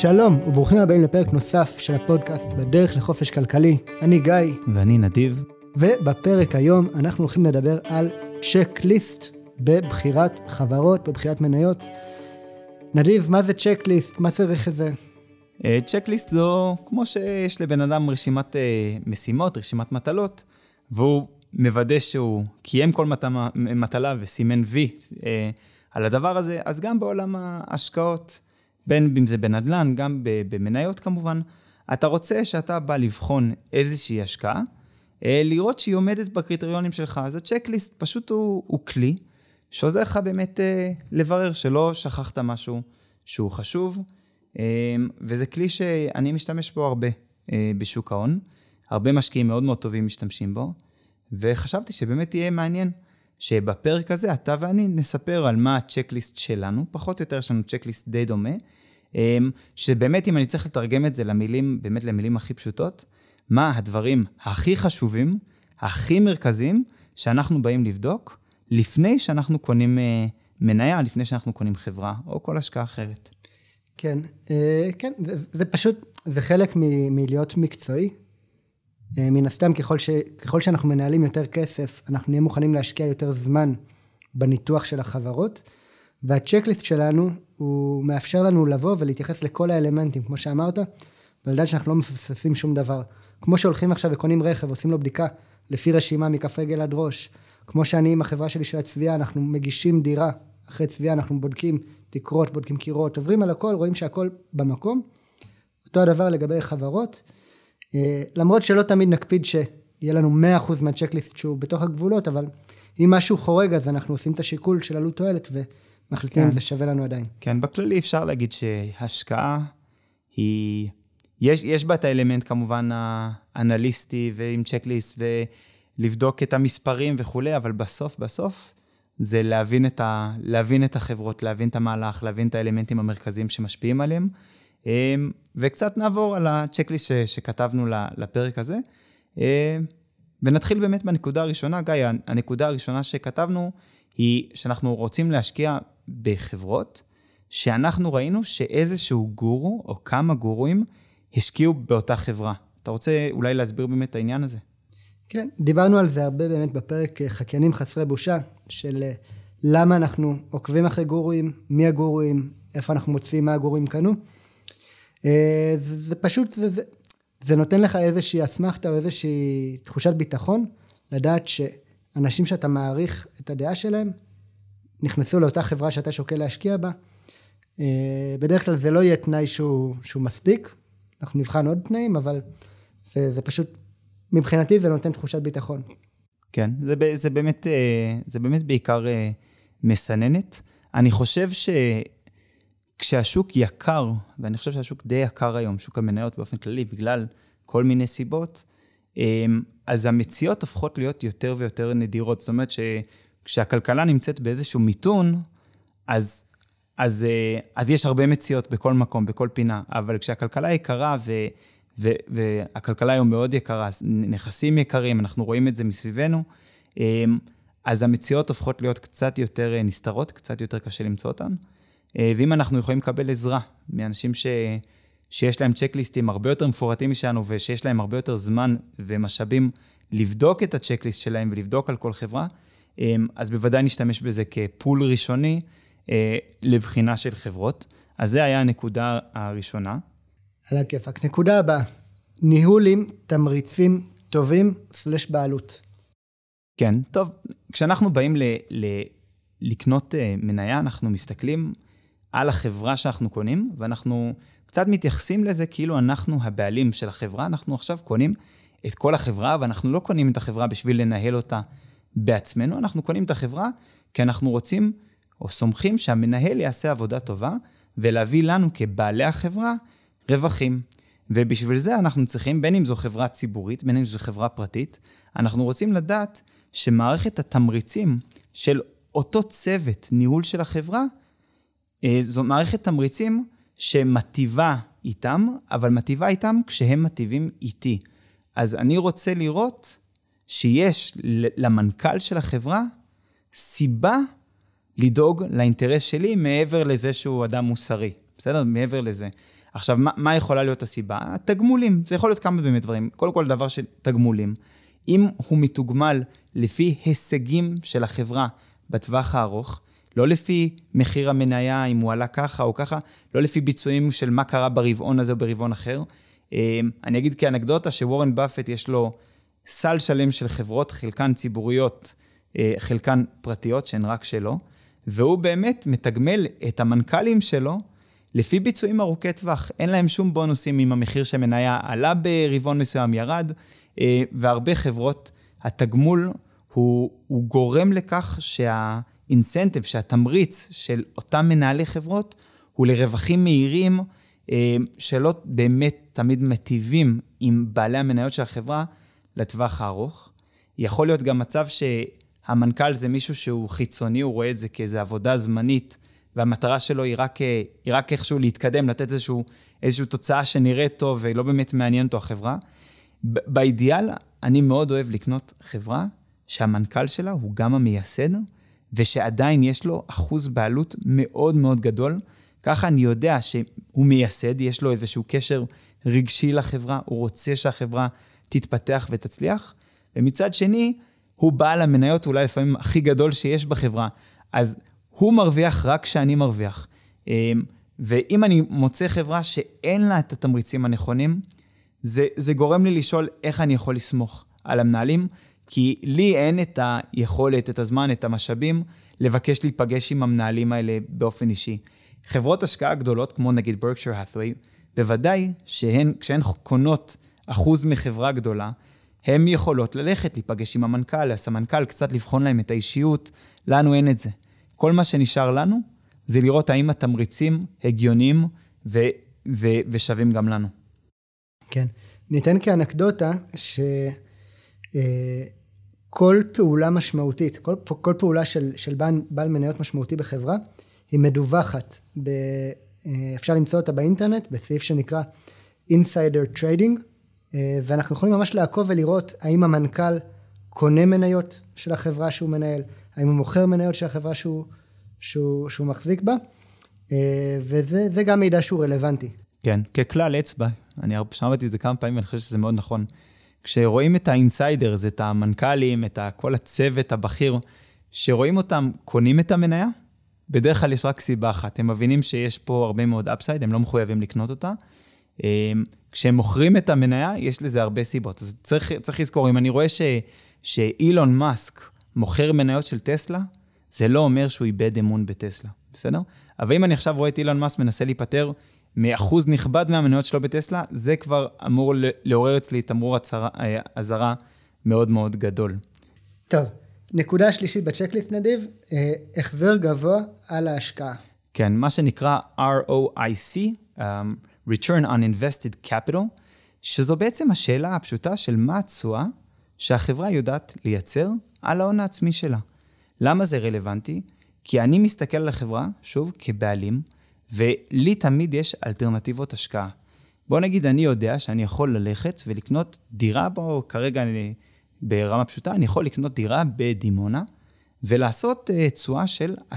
שלום וברוכים הבאים לפרק נוסף של הפודקאסט בדרך לחופש כלכלי. אני גיא. ואני נדיב. ובפרק היום אנחנו הולכים לדבר על צ'קליסט בבחירת חברות, בבחירת מניות. נדיב, מה זה צ'קליסט? מה צריך את זה? צ'קליסט זו כמו שיש לבן אדם רשימת uh, משימות, רשימת מטלות, והוא מוודא שהוא קיים כל מטלה וסימן וי uh, על הדבר הזה, אז גם בעולם ההשקעות, בין אם זה בנדל"ן, גם במניות כמובן, אתה רוצה שאתה בא לבחון איזושהי השקעה, uh, לראות שהיא עומדת בקריטריונים שלך. אז הצ'קליסט פשוט הוא, הוא כלי שעוזר לך באמת uh, לברר שלא שכחת משהו שהוא חשוב. אמ, וזה כלי שאני משתמש בו הרבה אה, בשוק ההון. הרבה משקיעים מאוד מאוד טובים משתמשים בו, וחשבתי שבאמת יהיה מעניין שבפרק הזה אתה ואני נספר על מה הצ'קליסט שלנו, פחות או יותר יש לנו צ'קליסט די דומה, אמ, שבאמת אם אני צריך לתרגם את זה למילים, באמת למילים הכי פשוטות, מה הדברים הכי חשובים, הכי מרכזיים, שאנחנו באים לבדוק, לפני שאנחנו קונים אה, מניה, לפני שאנחנו קונים חברה, או כל השקעה אחרת. כן, אה, כן, זה, זה פשוט, זה חלק מלהיות מקצועי. אה, מן הסתם, ככל, ש, ככל שאנחנו מנהלים יותר כסף, אנחנו נהיה מוכנים להשקיע יותר זמן בניתוח של החברות, והצ'קליסט שלנו, הוא מאפשר לנו לבוא ולהתייחס לכל האלמנטים, כמו שאמרת, ולדעת שאנחנו לא מפספסים שום דבר. כמו שהולכים עכשיו וקונים רכב, עושים לו בדיקה לפי רשימה מכף רגל עד ראש, כמו שאני עם החברה שלי של הצביעה, אנחנו מגישים דירה, אחרי צביעה אנחנו בודקים תקרות, בודקים קירות, עוברים על הכל, רואים שהכל במקום. אותו הדבר לגבי חברות, למרות שלא תמיד נקפיד שיהיה לנו 100% מהצ'קליסט שהוא בתוך הגבולות, אבל אם משהו חורג אז אנחנו עושים את השיקול של עלות תועלת ומחליטים כן. אם זה שווה לנו עדיין. כן, בכללי אפשר להגיד שהשקעה היא... יש, יש בה את האלמנט כמובן האנליסטי ועם צ'קליסט ולבדוק את המספרים וכולי, אבל בסוף, בסוף, זה להבין את, ה, להבין את החברות, להבין את המהלך, להבין את האלמנטים המרכזיים שמשפיעים עליהם. אמ, וקצת נעבור על הצ'קליסט ש, שכתבנו לפרק הזה. אמ, ונתחיל באמת בנקודה הראשונה. גיא, הנקודה הראשונה שכתבנו היא שאנחנו רוצים להשקיע בחברות שאנחנו ראינו שאיזשהו גורו או כמה גורואים השקיעו באותה חברה. אתה רוצה אולי להסביר באמת את העניין הזה? כן, דיברנו על זה הרבה באמת בפרק אה, חקיינים חסרי בושה, של אה, למה אנחנו עוקבים אחרי גורואים, מי הגורואים, איפה אנחנו מוצאים מה הגורואים קנו. אה, זה, זה פשוט, זה, זה, זה נותן לך איזושהי אסמכתה או איזושהי תחושת ביטחון, לדעת שאנשים שאתה מעריך את הדעה שלהם, נכנסו לאותה חברה שאתה שוקל להשקיע בה. בדרך כלל זה לא יהיה תנאי שהוא, שהוא מספיק, אנחנו נבחן עוד תנאים, אבל זה, זה פשוט מבחינתי זה נותן תחושת ביטחון. כן, זה, זה, באמת, אה, זה באמת בעיקר אה, מסננת. אני חושב שכשהשוק יקר, ואני חושב שהשוק די יקר היום, שוק המניות באופן כללי, בגלל כל מיני סיבות, אה, אז המציאות הופכות להיות יותר ויותר נדירות. זאת אומרת שכשהכלכלה נמצאת באיזשהו מיתון, אז, אז, אז יש הרבה מציאות בכל מקום, בכל פינה, אבל כשהכלכלה יקרה ו... ו- והכלכלה היום מאוד יקרה, נכסים יקרים, אנחנו רואים את זה מסביבנו, אמ, אז המציאות הופכות להיות קצת יותר אה, נסתרות, קצת יותר קשה למצוא אותן. אה, ואם אנחנו יכולים לקבל עזרה מאנשים ש... שיש להם צ'קליסטים הרבה יותר מפורטים משלנו, ושיש להם הרבה יותר זמן ומשאבים לבדוק את הצ'קליסט שלהם ולבדוק על כל חברה, אמ, אז בוודאי נשתמש בזה כפול ראשוני אה, לבחינה של חברות. אז זה היה הנקודה הראשונה. על הכיפאק. נקודה הבאה, ניהול עם תמריצים טובים סלש בעלות. כן, טוב, כשאנחנו באים ל, ל, לקנות מניה, אנחנו מסתכלים על החברה שאנחנו קונים, ואנחנו קצת מתייחסים לזה כאילו אנחנו הבעלים של החברה, אנחנו עכשיו קונים את כל החברה, ואנחנו לא קונים את החברה בשביל לנהל אותה בעצמנו, אנחנו קונים את החברה כי אנחנו רוצים או סומכים שהמנהל יעשה עבודה טובה, ולהביא לנו כבעלי החברה רווחים. ובשביל זה אנחנו צריכים, בין אם זו חברה ציבורית, בין אם זו חברה פרטית, אנחנו רוצים לדעת שמערכת התמריצים של אותו צוות ניהול של החברה, זו מערכת תמריצים שמטיבה איתם, אבל מטיבה איתם כשהם מטיבים איתי. אז אני רוצה לראות שיש למנכ"ל של החברה סיבה לדאוג לאינטרס שלי מעבר לזה שהוא אדם מוסרי, בסדר? מעבר לזה. עכשיו, מה, מה יכולה להיות הסיבה? התגמולים, זה יכול להיות כמה באמת דברים. קודם כל, דבר של תגמולים. אם הוא מתוגמל לפי הישגים של החברה בטווח הארוך, לא לפי מחיר המניה, אם הוא עלה ככה או ככה, לא לפי ביצועים של מה קרה ברבעון הזה או ברבעון אחר. אה, אני אגיד כאנקדוטה שוורן באפט יש לו סל שלם של חברות, חלקן ציבוריות, אה, חלקן פרטיות, שהן רק שלו, והוא באמת מתגמל את המנכ"לים שלו לפי ביצועים ארוכי טווח. אין להם שום בונוסים אם המחיר של מניה עלה ברבעון מסוים, ירד, אה, והרבה חברות, התגמול הוא, הוא גורם לכך שהאינסנטיב, שהתמריץ של אותם מנהלי חברות, הוא לרווחים מהירים, אה, שלא באמת תמיד מטיבים עם בעלי המניות של החברה לטווח הארוך. יכול להיות גם מצב שהמנכ"ל זה מישהו שהוא חיצוני, הוא רואה את זה כאיזו עבודה זמנית, והמטרה שלו היא רק, היא רק איכשהו להתקדם, לתת איזשהו, איזושהי תוצאה שנראית טוב ולא באמת מעניין אותו החברה. באידיאל, אני מאוד אוהב לקנות חברה שהמנכ"ל שלה הוא גם המייסד, ושעדיין יש לו אחוז בעלות מאוד מאוד גדול. ככה אני יודע שהוא מייסד, יש לו איזשהו קשר רגשי לחברה, הוא רוצה שהחברה תתפתח ותצליח, ומצד שני, הוא בעל המניות אולי לפעמים הכי גדול שיש בחברה. אז הוא מרוויח רק כשאני מרוויח. אמ, ואם אני מוצא חברה שאין לה את התמריצים הנכונים, זה, זה גורם לי לשאול איך אני יכול לסמוך על המנהלים, כי לי אין את היכולת, את הזמן, את המשאבים, לבקש להיפגש עם המנהלים האלה באופן אישי. חברות השקעה גדולות, כמו נגיד ברקשר האת'ווי, בוודאי שהן, כשהן קונות אחוז מחברה גדולה, הן יכולות ללכת, להיפגש עם המנכ"ל, הסמנכ"ל, קצת לבחון להם את האישיות, לנו אין את זה. כל מה שנשאר לנו זה לראות האם התמריצים הגיוניים ו- ו- ושווים גם לנו. כן. ניתן כאנקדוטה שכל אה, פעולה משמעותית, כל, כל פעולה של, של בעל, בעל מניות משמעותי בחברה, היא מדווחת. ב, אה, אפשר למצוא אותה באינטרנט בסעיף שנקרא Insider Trading, אה, ואנחנו יכולים ממש לעקוב ולראות האם המנכ"ל קונה מניות של החברה שהוא מנהל, האם הוא מוכר מניות של החברה שהוא, שהוא, שהוא מחזיק בה, אה, וזה גם מידע שהוא רלוונטי. כן, ככלל אצבע, אני שמעתי את זה כמה פעמים ואני חושב שזה מאוד נכון. כשרואים את ה insiders, את המנכ"לים, את כל הצוות הבכיר, שרואים אותם קונים את המניה, בדרך כלל יש רק סיבה אחת, הם מבינים שיש פה הרבה מאוד אפסייד, הם לא מחויבים לקנות אותה. אה, כשהם מוכרים את המניה, יש לזה הרבה סיבות. אז צריך, צריך לזכור, אם אני רואה ש, שאילון מאסק מוכר מניות של טסלה, זה לא אומר שהוא איבד אמון בטסלה, בסדר? אבל אם אני עכשיו רואה את אילון מאסק מנסה להיפטר מאחוז נכבד מהמניות שלו בטסלה, זה כבר אמור לעורר אצלי תמרור אה, אזהרה מאוד מאוד גדול. טוב, נקודה שלישית בצ'קליסט נדיב, אה, החזר גבוה על ההשקעה. כן, מה שנקרא ROIC, um, Return on Invested Capital, שזו בעצם השאלה הפשוטה של מה התשואה שהחברה יודעת לייצר על ההון העצמי שלה. למה זה רלוונטי? כי אני מסתכל על החברה, שוב, כבעלים, ולי תמיד יש אלטרנטיבות השקעה. בוא נגיד, אני יודע שאני יכול ללכת ולקנות דירה, בו כרגע אני, ברמה פשוטה, אני יכול לקנות דירה בדימונה, ולעשות uh, תשואה של 10%.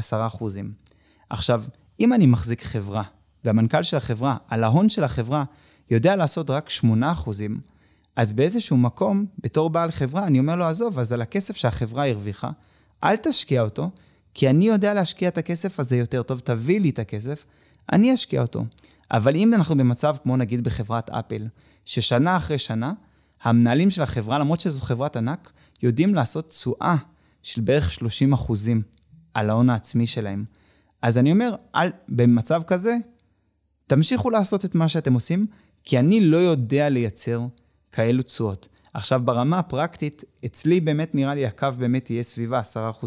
עכשיו, אם אני מחזיק חברה, והמנכ"ל של החברה, על ההון של החברה, יודע לעשות רק 8%, אז באיזשהו מקום, בתור בעל חברה, אני אומר לו, עזוב, אז על הכסף שהחברה הרוויחה, אל תשקיע אותו, כי אני יודע להשקיע את הכסף הזה יותר טוב, תביא לי את הכסף, אני אשקיע אותו. אבל אם אנחנו במצב כמו נגיד בחברת אפל, ששנה אחרי שנה, המנהלים של החברה, למרות שזו חברת ענק, יודעים לעשות תשואה של בערך 30 אחוזים על ההון העצמי שלהם. אז אני אומר, אל, במצב כזה, תמשיכו לעשות את מה שאתם עושים, כי אני לא יודע לייצר כאלו תשואות. עכשיו, ברמה הפרקטית, אצלי באמת נראה לי הקו באמת יהיה סביבה 10%.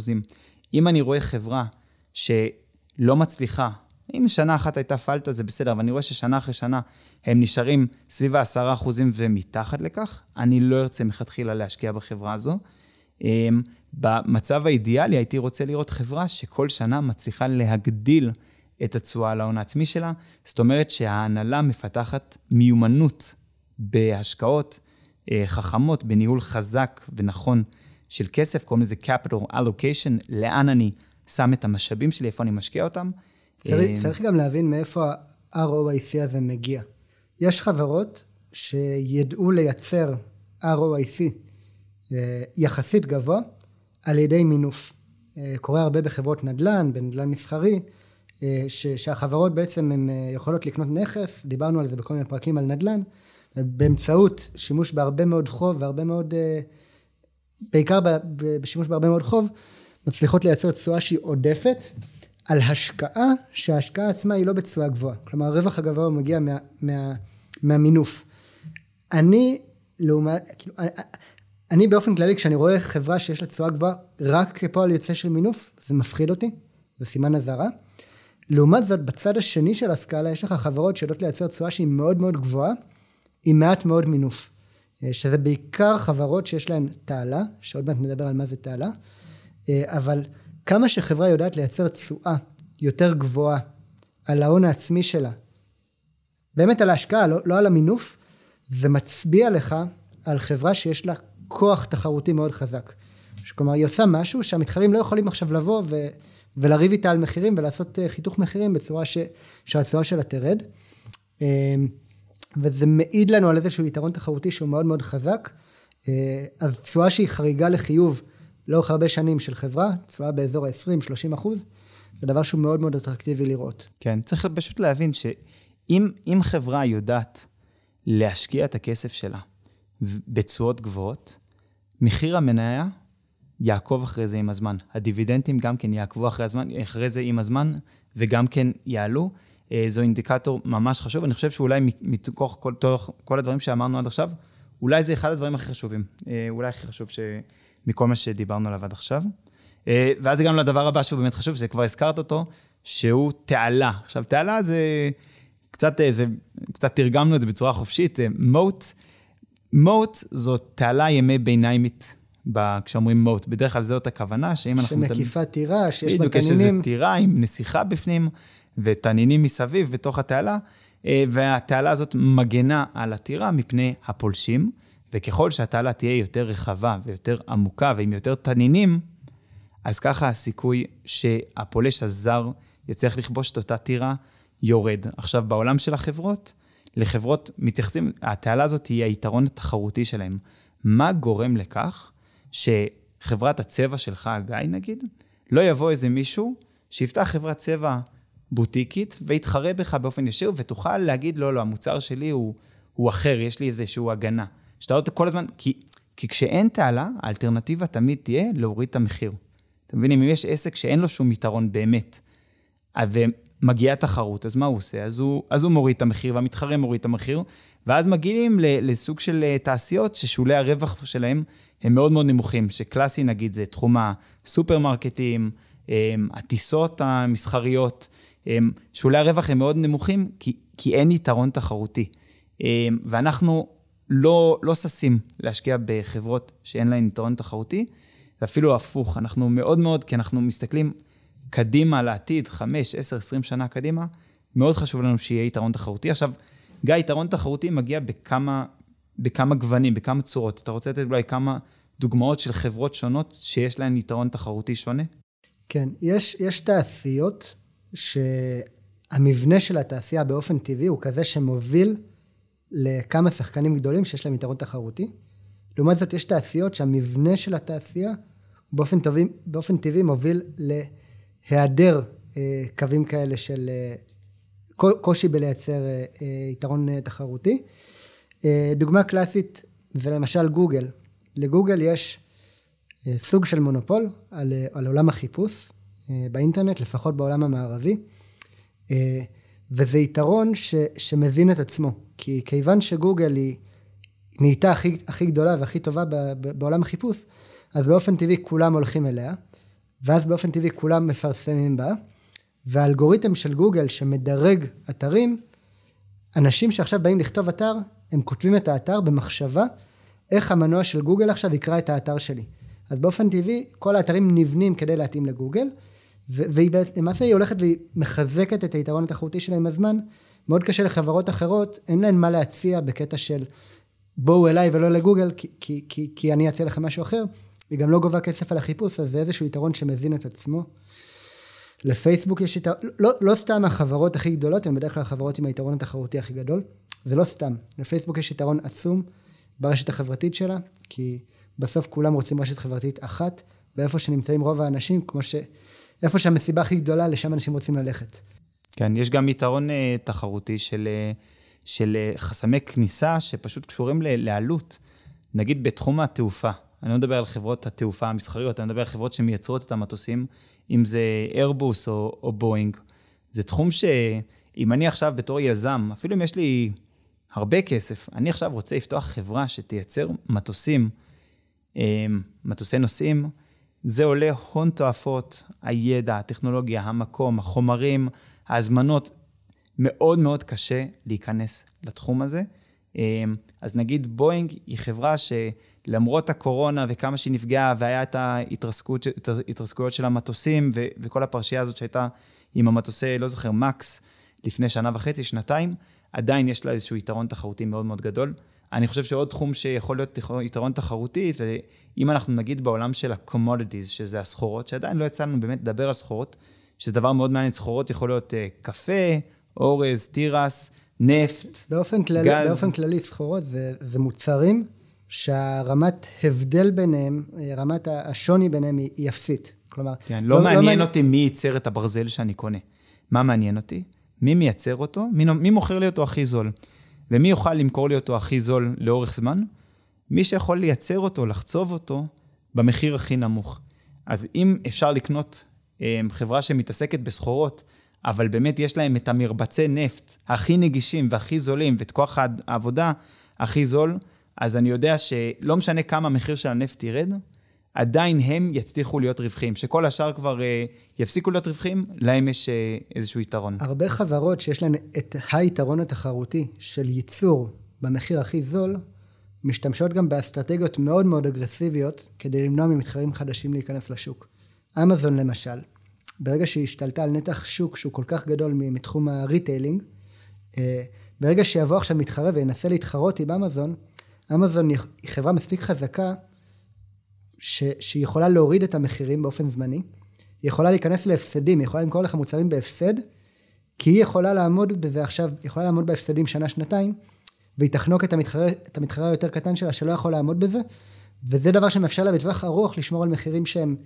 אם אני רואה חברה שלא מצליחה, אם שנה אחת הייתה פלטה זה בסדר, אבל אני רואה ששנה אחרי שנה הם נשארים סביב ה-10% ומתחת לכך, אני לא ארצה מלכתחילה להשקיע בחברה הזו. אמ, במצב האידיאלי הייתי רוצה לראות חברה שכל שנה מצליחה להגדיל את התשואה על ההון העצמי שלה, זאת אומרת שההנהלה מפתחת מיומנות בהשקעות אה, חכמות, בניהול חזק ונכון של כסף, קוראים לזה capital allocation, לאן אני שם את המשאבים שלי, איפה אני משקיע אותם. צריך, אה, צריך גם להבין מאיפה ה-ROIC הזה מגיע. יש חברות שידעו לייצר ROIC אה, יחסית גבוה על ידי מינוף. אה, קורה הרבה בחברות נדל"ן, בנדל"ן מסחרי, ש, שהחברות בעצם הן יכולות לקנות נכס, דיברנו על זה בכל מיני פרקים על נדל"ן, באמצעות שימוש בהרבה מאוד חוב והרבה מאוד, בעיקר בשימוש בהרבה מאוד חוב, מצליחות לייצר תשואה שהיא עודפת על השקעה, שההשקעה עצמה היא לא בתשואה גבוהה. כלומר, הרווח הגבוה מגיע מה, מה, מהמינוף. אני, לעומת, כאילו, אני באופן כללי, כשאני רואה חברה שיש לה תשואה גבוהה רק כפועל יוצא של מינוף, זה מפחיד אותי, זה סימן אזהרה. לעומת זאת, בצד השני של הסקאלה, יש לך חברות שיודעות לייצר תשואה שהיא מאוד מאוד גבוהה, עם מעט מאוד מינוף. אה, שזה בעיקר חברות שיש להן תעלה, שעוד מעט נדבר על מה זה תעלה, אה, אבל כמה שחברה יודעת לייצר תשואה יותר גבוהה על ההון העצמי שלה, באמת על ההשקעה, לא, לא על המינוף, זה מצביע לך על חברה שיש לה כוח תחרותי מאוד חזק. כלומר, היא עושה משהו שהמתחרים לא יכולים עכשיו לבוא ו, ולריב איתה על מחירים ולעשות אה, חיתוך מחירים בצורה ש, שהתשואה שלה תרד. אה, וזה מעיד לנו על איזשהו יתרון תחרותי שהוא מאוד מאוד חזק. אה, אז תשואה שהיא חריגה לחיוב לאורך הרבה שנים של חברה, תשואה באזור ה-20-30 אחוז, זה דבר שהוא מאוד מאוד אטרקטיבי לראות. כן, צריך פשוט להבין שאם חברה יודעת להשקיע את הכסף שלה בתשואות גבוהות, מחיר המניה יעקוב אחרי זה עם הזמן. הדיבידנדים גם כן יעקבו אחרי, הזמן, אחרי זה עם הזמן, וגם כן יעלו. אה, זו אינדיקטור ממש חשוב. אני חושב שאולי מתוך כל, כל הדברים שאמרנו עד עכשיו, אולי זה אחד הדברים הכי חשובים. אה, אולי הכי חשוב ש... מכל מה שדיברנו עליו עד עכשיו. אה, ואז הגענו לדבר הבא שהוא באמת חשוב, שכבר הזכרת אותו, שהוא תעלה. עכשיו, תעלה זה קצת, זה, קצת תרגמנו את זה בצורה חופשית, מוט. מוט זו תעלה ימי ביניימית, כשאומרים מוט. בדרך כלל זאת הכוונה, שאם אנחנו... שמקיפה טירה, שיש בה תנינים. בדיוק, יש איזו טירה עם נסיכה בפנים ותנינים מסביב בתוך התעלה, אה, והתעלה הזאת מגנה על הטירה מפני הפולשים, וככל שהתעלה תהיה יותר רחבה ויותר עמוקה ועם יותר תנינים, אז ככה הסיכוי שהפולש הזר יצליח לכבוש את אותה טירה יורד. עכשיו, בעולם של החברות, לחברות מתייחסים, התעלה הזאת היא היתרון התחרותי שלהם. מה גורם לכך שחברת הצבע שלך, גיא נגיד, לא יבוא איזה מישהו שיפתח חברת צבע בוטיקית ויתחרה בך באופן ישיר ותוכל להגיד, לא, לא, המוצר שלי הוא, הוא אחר, יש לי איזושהי הגנה. שאתה רואה כל הזמן, כי, כי כשאין תעלה, האלטרנטיבה תמיד תהיה להוריד את המחיר. אתם מבינים, אם יש עסק שאין לו שום יתרון באמת, ומגיעה תחרות, אז מה הוא עושה? אז הוא, אז הוא מוריד את המחיר, והמתחרה מוריד את המחיר, ואז מגיעים לסוג של אה, תעשיות ששולי הרווח שלהם הם מאוד מאוד נמוכים, שקלאסי נגיד זה תחום הסופרמרקטים, אה, הטיסות המסחריות, אה, שולי הרווח הם מאוד נמוכים, כי, כי אין יתרון תחרותי. ואנחנו לא, לא ששים להשקיע בחברות שאין להן יתרון תחרותי, ואפילו הפוך, אנחנו מאוד מאוד, כי אנחנו מסתכלים קדימה לעתיד, 5, 10, 20 שנה קדימה, מאוד חשוב לנו שיהיה יתרון תחרותי. עכשיו, גיא, יתרון תחרותי מגיע בכמה, בכמה גוונים, בכמה צורות. אתה רוצה לתת אולי כמה דוגמאות של חברות שונות שיש להן יתרון תחרותי שונה? כן, יש, יש תעשיות שהמבנה של התעשייה באופן טבעי הוא כזה שמוביל לכמה שחקנים גדולים שיש להם יתרון תחרותי. לעומת זאת, יש תעשיות שהמבנה של התעשייה באופן, טובי, באופן טבעי מוביל להיעדר אה, קווים כאלה של אה, קושי בלייצר אה, יתרון תחרותי. דוגמה קלאסית זה למשל גוגל. לגוגל יש סוג של מונופול על, על עולם החיפוש באינטרנט, לפחות בעולם המערבי. אה, וזה יתרון ש, שמזין את עצמו. כי כיוון שגוגל היא נהייתה הכי, הכי גדולה והכי טובה ב, ב, בעולם החיפוש, אז באופן טבעי כולם הולכים אליה, ואז באופן טבעי כולם מפרסמים בה, והאלגוריתם של גוגל שמדרג אתרים, אנשים שעכשיו באים לכתוב אתר, הם כותבים את האתר במחשבה איך המנוע של גוגל עכשיו יקרא את האתר שלי. אז באופן טבעי, כל האתרים נבנים כדי להתאים לגוגל, ולמעשה היא הולכת והיא מחזקת את היתרון התחרותי שלה עם הזמן. מאוד קשה לחברות אחרות, אין להן מה להציע בקטע של בואו אליי ולא לגוגל, כי, כי, כי, כי אני אציע לכם משהו אחר. היא גם לא גובה כסף על החיפוש, אז זה איזשהו יתרון שמזין את עצמו. לפייסבוק יש יתרון, לא, לא סתם החברות הכי גדולות, הן בדרך כלל החברות עם היתרון התחרותי הכי גדול. זה לא סתם. לפייסבוק יש יתרון עצום ברשת החברתית שלה, כי בסוף כולם רוצים רשת חברתית אחת, ואיפה שנמצאים רוב האנשים, כמו ש... איפה שהמסיבה הכי גדולה, לשם אנשים רוצים ללכת. כן, יש גם יתרון uh, תחרותי של, uh, של uh, חסמי כניסה שפשוט קשורים ל, לעלות. נגיד בתחום התעופה, אני לא מדבר על חברות התעופה המסחריות, אני מדבר על חברות שמייצרות את המטוסים, אם זה איירבוס או, או בואינג. זה תחום שאם אני עכשיו בתור יזם, אפילו אם יש לי הרבה כסף, אני עכשיו רוצה לפתוח חברה שתייצר מטוסים, מטוסי נוסעים, זה עולה הון תועפות, הידע, הטכנולוגיה, המקום, החומרים, ההזמנות. מאוד מאוד קשה להיכנס לתחום הזה. אמ, אז נגיד בואינג היא חברה שלמרות הקורונה וכמה שהיא נפגעה והיה את ההתרסקויות של המטוסים ו- וכל הפרשייה הזאת שהייתה עם המטוסי, לא זוכר, מקס, לפני שנה וחצי, שנתיים, עדיין יש לה איזשהו יתרון תחרותי מאוד מאוד גדול. אני חושב שעוד תחום שיכול להיות יתרון תחרותי, ואם אנחנו נגיד בעולם של ה-commodities, שזה הסחורות, שעדיין לא יצא לנו באמת לדבר על סחורות, שזה דבר מאוד מעניין, סחורות יכול להיות uh, קפה, אורז, תירס, נפט, באופן כללי, גז. באופן כללי סחורות זה, זה מוצרים שהרמת הבדל ביניהם, אה, רמת השוני ביניהם היא, היא אפסית. כלומר... כן, לא, לא, לא מעניין לא אותי מי ייצר את הברזל שאני קונה. מה מעניין אותי? מי מייצר אותו? מי, מי מוכר לי אותו הכי זול? ומי יוכל למכור לי אותו הכי זול לאורך זמן? מי שיכול לייצר אותו, לחצוב אותו, במחיר הכי נמוך. אז אם אפשר לקנות אה, חברה שמתעסקת בסחורות, אבל באמת יש להם את המרבצי נפט הכי נגישים והכי זולים, ואת כוח העבודה הכי זול, אז אני יודע שלא משנה כמה המחיר של הנפט ירד, עדיין הם יצליחו להיות רווחיים. שכל השאר כבר אה, יפסיקו להיות רווחיים, להם יש אה, איזשהו יתרון. הרבה חברות שיש להן את היתרון התחרותי של ייצור במחיר הכי זול, משתמשות גם באסטרטגיות מאוד מאוד אגרסיביות כדי למנוע ממתחרים חדשים להיכנס לשוק. אמזון למשל, ברגע שהיא השתלטה על נתח שוק שהוא כל כך גדול מתחום ה retailing, אה, ברגע שיבוא עכשיו מתחרה וינסה להתחרות עם אמזון, אמזון היא חברה מספיק חזקה ש, שהיא יכולה להוריד את המחירים באופן זמני, היא יכולה להיכנס להפסדים, היא יכולה למכור לך מוצרים בהפסד, כי היא יכולה לעמוד בזה עכשיו, היא יכולה לעמוד בהפסדים שנה-שנתיים, והיא תחנוק את המתחרה, את המתחרה היותר קטן שלה שלא יכול לעמוד בזה, וזה דבר שמאפשר לה בטווח ארוך לשמור על מחירים שהם,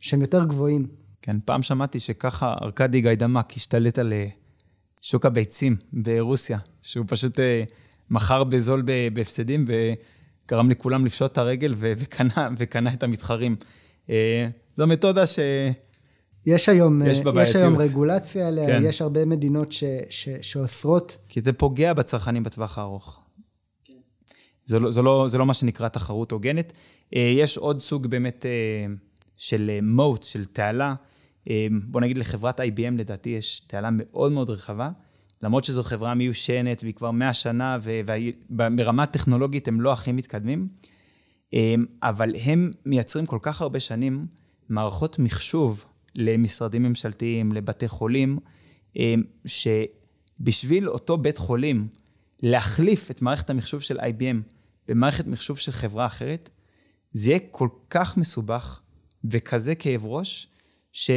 שהם יותר גבוהים. כן, פעם שמעתי שככה ארכדי גיידמק השתלט על אה, שוק הביצים ברוסיה, שהוא פשוט אה, מכר בזול בהפסדים, וגרם לכולם לפשוט את הרגל וקנה, וקנה את המתחרים. אה, זו מתודה ש... יש היום, יש, יש היום רגולציה עליה, כן. יש הרבה מדינות ש, ש, שאוסרות. כי זה פוגע בצרכנים בטווח הארוך. כן. זה, לא, זה, לא, זה לא מה שנקרא תחרות הוגנת. יש עוד סוג באמת של מוט, של תעלה, בוא נגיד לחברת IBM לדעתי יש תעלה מאוד מאוד רחבה, למרות שזו חברה מיושנת והיא כבר 100 שנה וברמה טכנולוגית הם לא הכי מתקדמים, אמ, אבל הם מייצרים כל כך הרבה שנים מערכות מחשוב למשרדים ממשלתיים, לבתי חולים, אמ, שבשביל אותו בית חולים להחליף את מערכת המחשוב של IBM במערכת מחשוב של חברה אחרת, זה יהיה כל כך מסובך וכזה כאב ראש, ש,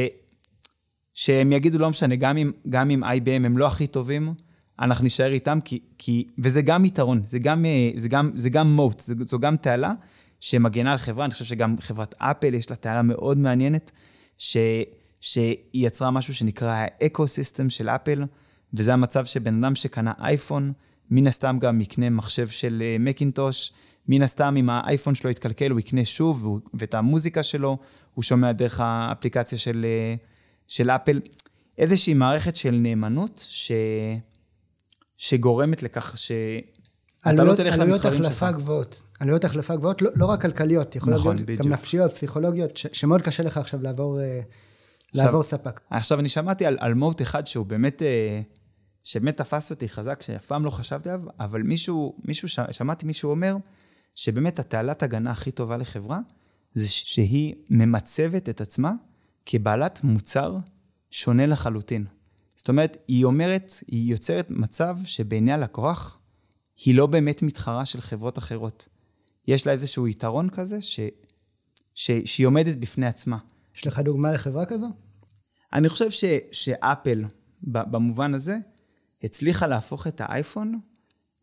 שהם יגידו, לא משנה, גם אם, גם אם IBM הם לא הכי טובים, אנחנו נישאר איתם, כי, כי, וזה גם יתרון, זה גם, אה, זה גם, זה גם מוט, זו, זו גם תעלה שמגנה על חברה, אני חושב שגם חברת אפל יש לה תעלה מאוד מעניינת, ש, שהיא יצרה משהו שנקרא ה ecosystem של אפל, וזה המצב שבן אדם שקנה אייפון, מן הסתם גם יקנה מחשב של אה, מקינטוש, מן הסתם, אם האייפון שלו יתקלקל, הוא יקנה שוב, ואת המוזיקה שלו הוא שומע דרך האפליקציה של, אה, של אפל. איזושהי מערכת של נאמנות ש... שגורמת לכך ש... עלויות, לא עלויות החלפה גבוהות, עלויות החלפה גבוהות, לא, לא רק כלכליות, יכול נכון, להיות גם נפשיות, פסיכולוגיות, ש, שמאוד קשה לך עכשיו לעבור, אה, עכשיו, לעבור ספק. עכשיו, אני שמעתי על, על מוט אחד שהוא באמת, אה, שבאמת תפס אותי חזק, שאף פעם לא חשבתי עליו, אבל מישהו, מישהו, שמעתי מישהו אומר, שבאמת התעלת הגנה הכי טובה לחברה, זה שהיא ממצבת את עצמה כבעלת מוצר שונה לחלוטין. זאת אומרת, היא אומרת, היא יוצרת מצב שבעיני הלקוח, היא לא באמת מתחרה של חברות אחרות. יש לה איזשהו יתרון כזה, ש, ש, שהיא עומדת בפני עצמה. יש לך דוגמה לחברה כזו? אני חושב ש, שאפל, במובן הזה, הצליחה להפוך את האייפון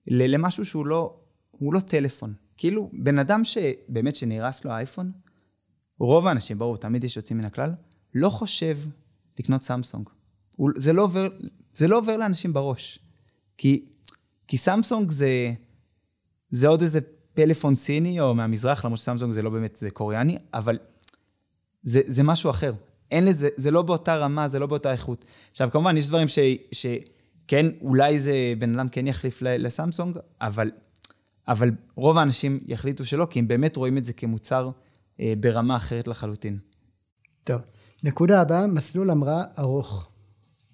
למשהו שהוא לא, לא טלפון. כאילו, בן אדם שבאמת שנהרס לו האייפון, רוב האנשים, ברור, תמיד יש יוצאים מן הכלל, לא חושב לקנות סמסונג. זה לא עובר, זה לא עובר לאנשים בראש. כי, כי סמסונג זה, זה עוד איזה פלאפון סיני או מהמזרח, למרות שסמסונג זה לא באמת, זה קוריאני, אבל זה, זה משהו אחר. אין לזה, זה לא באותה רמה, זה לא באותה איכות. עכשיו, כמובן, יש דברים ש, שכן, אולי זה, בן אדם כן יחליף לסמסונג, אבל, אבל רוב האנשים יחליטו שלא, כי הם באמת רואים את זה כמוצר אה, ברמה אחרת לחלוטין. טוב, נקודה הבאה, מסלול המראה ארוך.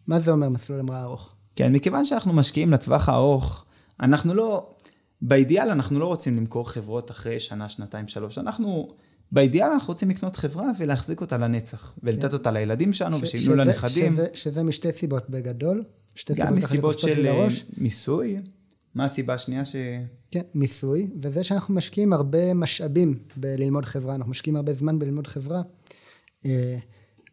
מה זה אומר מסלול המראה ארוך? כן, מכיוון שאנחנו משקיעים לטווח הארוך, אנחנו לא, באידיאל אנחנו לא רוצים למכור חברות אחרי שנה, שנתיים, שלוש. אנחנו, באידיאל אנחנו רוצים לקנות חברה ולהחזיק אותה לנצח, ולתת כן. אותה לילדים שלנו, ש- ושיבנו לנכדים. שזה, שזה משתי סיבות בגדול. שתי גם מסיבות של אה, לראש. מיסוי. מה הסיבה השנייה ש... כן, מיסוי, וזה שאנחנו משקיעים הרבה משאבים בללמוד חברה, אנחנו משקיעים הרבה זמן בללמוד חברה.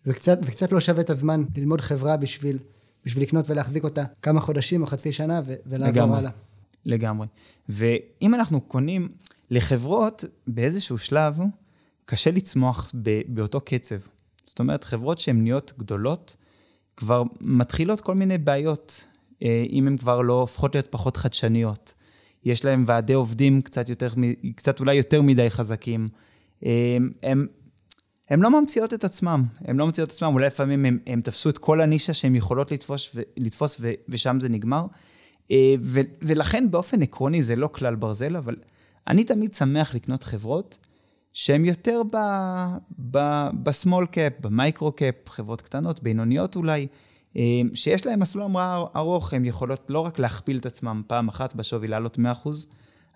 זה קצת, זה קצת לא שווה את הזמן ללמוד חברה בשביל, בשביל לקנות ולהחזיק אותה כמה חודשים או חצי שנה ו- ולעבור הלאה. לגמרי. ואם אנחנו קונים לחברות, באיזשהו שלב, קשה לצמוח באותו קצב. זאת אומרת, חברות שהן נהיות גדולות, כבר מתחילות כל מיני בעיות, אה, אם הן כבר לא הופכות להיות פחות חדשניות. יש להן ועדי עובדים קצת יותר, קצת אולי יותר מדי חזקים. אה, הם, הם לא ממציאות את עצמם, הם לא ממציאות את עצמם, אולי לפעמים הם תפסו את כל הנישה שהן יכולות לתפוס, ו, לתפוס ו, ושם זה נגמר. אה, ו, ולכן באופן עקרוני זה לא כלל ברזל, אבל אני תמיד שמח לקנות חברות שהן יותר ב small cap, ב micro cap, חברות קטנות, בינוניות אולי, אה, שיש להן מסלול המראה ארוך, הן יכולות לא רק להכפיל את עצמן פעם אחת בשווי לעלות 100%,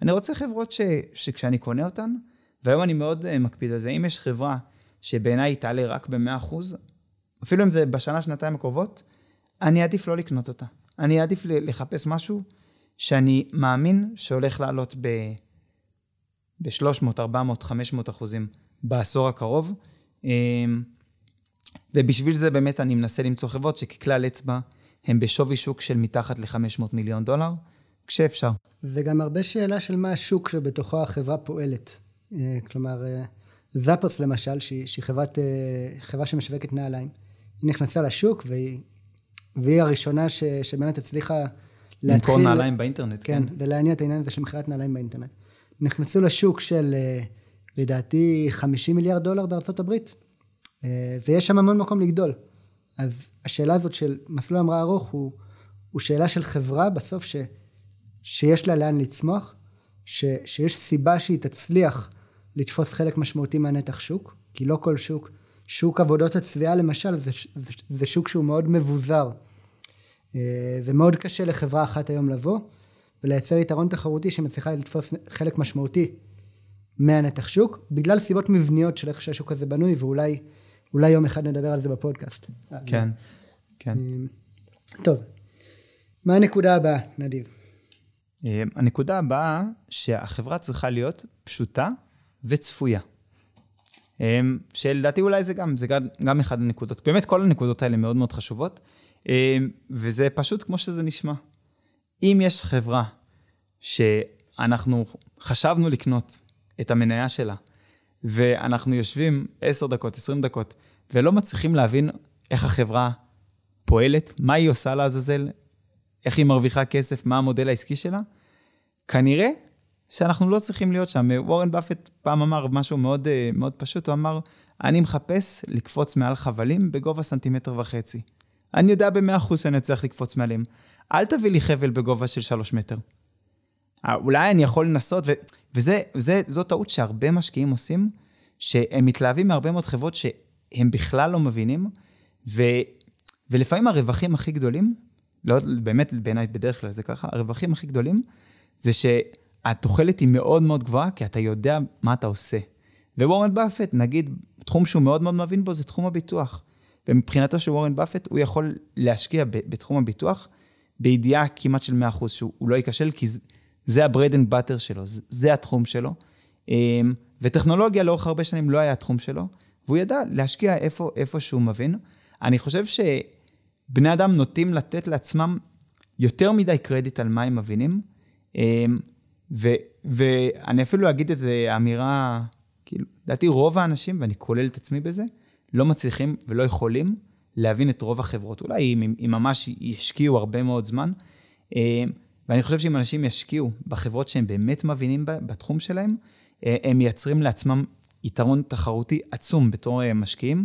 אני רוצה חברות ש, שכשאני קונה אותן, והיום אני מאוד אה, מקפיד על זה, אם יש חברה שבעיניי תעלה רק ב-100%, אפילו אם זה בשנה, שנתיים הקרובות, אני אעדיף לא לקנות אותה. אני אעדיף לחפש משהו שאני מאמין שהולך לעלות ב... ב-300, 400, 500 אחוזים בעשור הקרוב. אמ, ובשביל זה באמת אני מנסה למצוא חברות שככלל אצבע הם בשווי שוק של מתחת ל-500 מיליון דולר, כשאפשר. זה גם הרבה שאלה של מה השוק שבתוכו החברה פועלת. אה, כלומר, אה, זאפוס למשל, שהיא, שהיא חברת, אה, חברה שמשווקת נעליים, היא נכנסה לשוק והיא, והיא הראשונה ש, שבאמת הצליחה להתחיל... למכור נעליים באינטרנט, כן. כן, ולהניע את העניין הזה של מכירת נעליים באינטרנט. נכנסו לשוק של אה, לדעתי 50 מיליארד דולר בארצות הברית, אה, ויש שם המון מקום לגדול. אז השאלה הזאת של מסלול המראה ארוך הוא, הוא שאלה של חברה בסוף ש, שיש לה לאן לצמוח, ש, שיש סיבה שהיא תצליח לתפוס חלק משמעותי מהנתח שוק, כי לא כל שוק, שוק עבודות הצביעה למשל זה, זה, זה שוק שהוא מאוד מבוזר אה, ומאוד קשה לחברה אחת היום לבוא ולייצר יתרון תחרותי שמצליחה לתפוס חלק משמעותי מהנתח שוק, בגלל סיבות מבניות של איך שהשוק הזה בנוי, ואולי יום אחד נדבר על זה בפודקאסט. כן, כן. אה, טוב, מה הנקודה הבאה, נדיב? אה, הנקודה הבאה, שהחברה צריכה להיות פשוטה וצפויה. אה, שלדעתי אולי זה גם, זה גם, גם אחד הנקודות. באמת כל הנקודות האלה מאוד מאוד חשובות, וזה פשוט כמו שזה נשמע. אם יש חברה שאנחנו חשבנו לקנות את המניה שלה, ואנחנו יושבים 10 דקות, 20 דקות, ולא מצליחים להבין איך החברה פועלת, מה היא עושה לעזאזל, איך היא מרוויחה כסף, מה המודל העסקי שלה, כנראה שאנחנו לא צריכים להיות שם. וורן באפט פעם אמר משהו מאוד, אה, מאוד פשוט, הוא אמר, אני מחפש לקפוץ מעל חבלים בגובה סנטימטר וחצי. אני יודע במאה אחוז שאני אצליח לקפוץ מעליהם. אל תביא לי חבל בגובה של שלוש מטר. אה, אולי אני יכול לנסות, ו... וזה, וזה, זו טעות שהרבה משקיעים עושים, שהם מתלהבים מהרבה מאוד חברות שהם בכלל לא מבינים, ו... ולפעמים הרווחים הכי גדולים, לא, באמת בעיניי בדרך כלל זה ככה, הרווחים הכי גדולים, זה שהתוחלת היא מאוד מאוד גבוהה, כי אתה יודע מה אתה עושה. ווורן באפט, נגיד, תחום שהוא מאוד מאוד מבין בו זה תחום הביטוח. ומבחינתו של וורן באפט, הוא יכול להשקיע בתחום הביטוח, בידיעה כמעט של 100% שהוא לא ייכשל, כי זה ה-bread and butter שלו, זה התחום שלו. אמ, וטכנולוגיה לאורך הרבה שנים לא היה התחום שלו, והוא ידע להשקיע איפה, איפה שהוא מבין. אני חושב שבני אדם נוטים לתת לעצמם יותר מדי קרדיט על מה הם מבינים, אמ, ו, ואני אפילו אגיד את זה אמירה, כאילו, לדעתי רוב האנשים, ואני כולל את עצמי בזה, לא מצליחים ולא יכולים להבין את רוב החברות. אולי אם, אם ממש ישקיעו הרבה מאוד זמן, אמ, ואני חושב שאם אנשים ישקיעו בחברות שהם באמת מבינים בתחום שלהם, אה, הם מייצרים לעצמם יתרון תחרותי עצום בתור אה, משקיעים,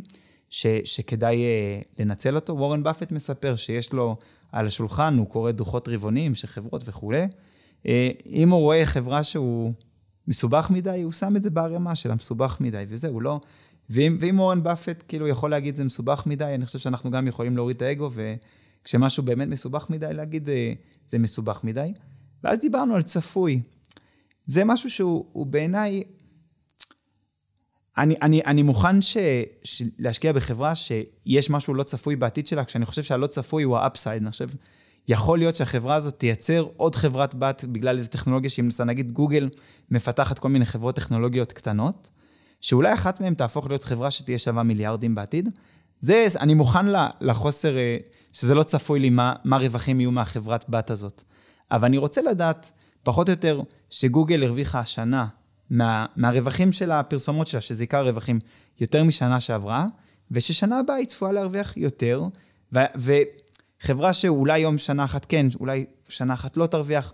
ש, שכדאי אה, לנצל אותו. וורן באפט מספר שיש לו על השולחן, הוא קורא דוחות רבעוניים של חברות וכולי. אם הוא רואה חברה שהוא מסובך מדי, הוא שם את זה בערימה של המסובך מדי, וזהו, לא... ואם, ואם וורן באפט כאילו יכול להגיד זה מסובך מדי, אני חושב שאנחנו גם יכולים להוריד את האגו, וכשמשהו באמת מסובך מדי, להגיד זה, זה מסובך מדי. ואז דיברנו על צפוי. זה משהו שהוא בעיניי אני, אני, אני מוכן ש, ש, להשקיע בחברה שיש משהו לא צפוי בעתיד שלה, כשאני חושב שהלא צפוי הוא ה upside. אני חושב, יכול להיות שהחברה הזאת תייצר עוד חברת בת בגלל איזו טכנולוגיה שהיא מנסה, נגיד גוגל מפתחת כל מיני חברות טכנולוגיות קטנות, שאולי אחת מהן תהפוך להיות חברה שתהיה שווה מיליארדים בעתיד. זה, אני מוכן לחוסר, אה, שזה לא צפוי לי מה, מה רווחים יהיו מהחברת בת הזאת. אבל אני רוצה לדעת, פחות או יותר, שגוגל הרוויחה השנה מה, מהרווחים של הפרסומות שלה, שזה עיקר הרווחים, יותר משנה שעברה, וששנה הבאה היא צפויה להרוויח יותר, ו, וחברה שאולי יום שנה אחת כן, אולי שנה אחת לא תרוויח,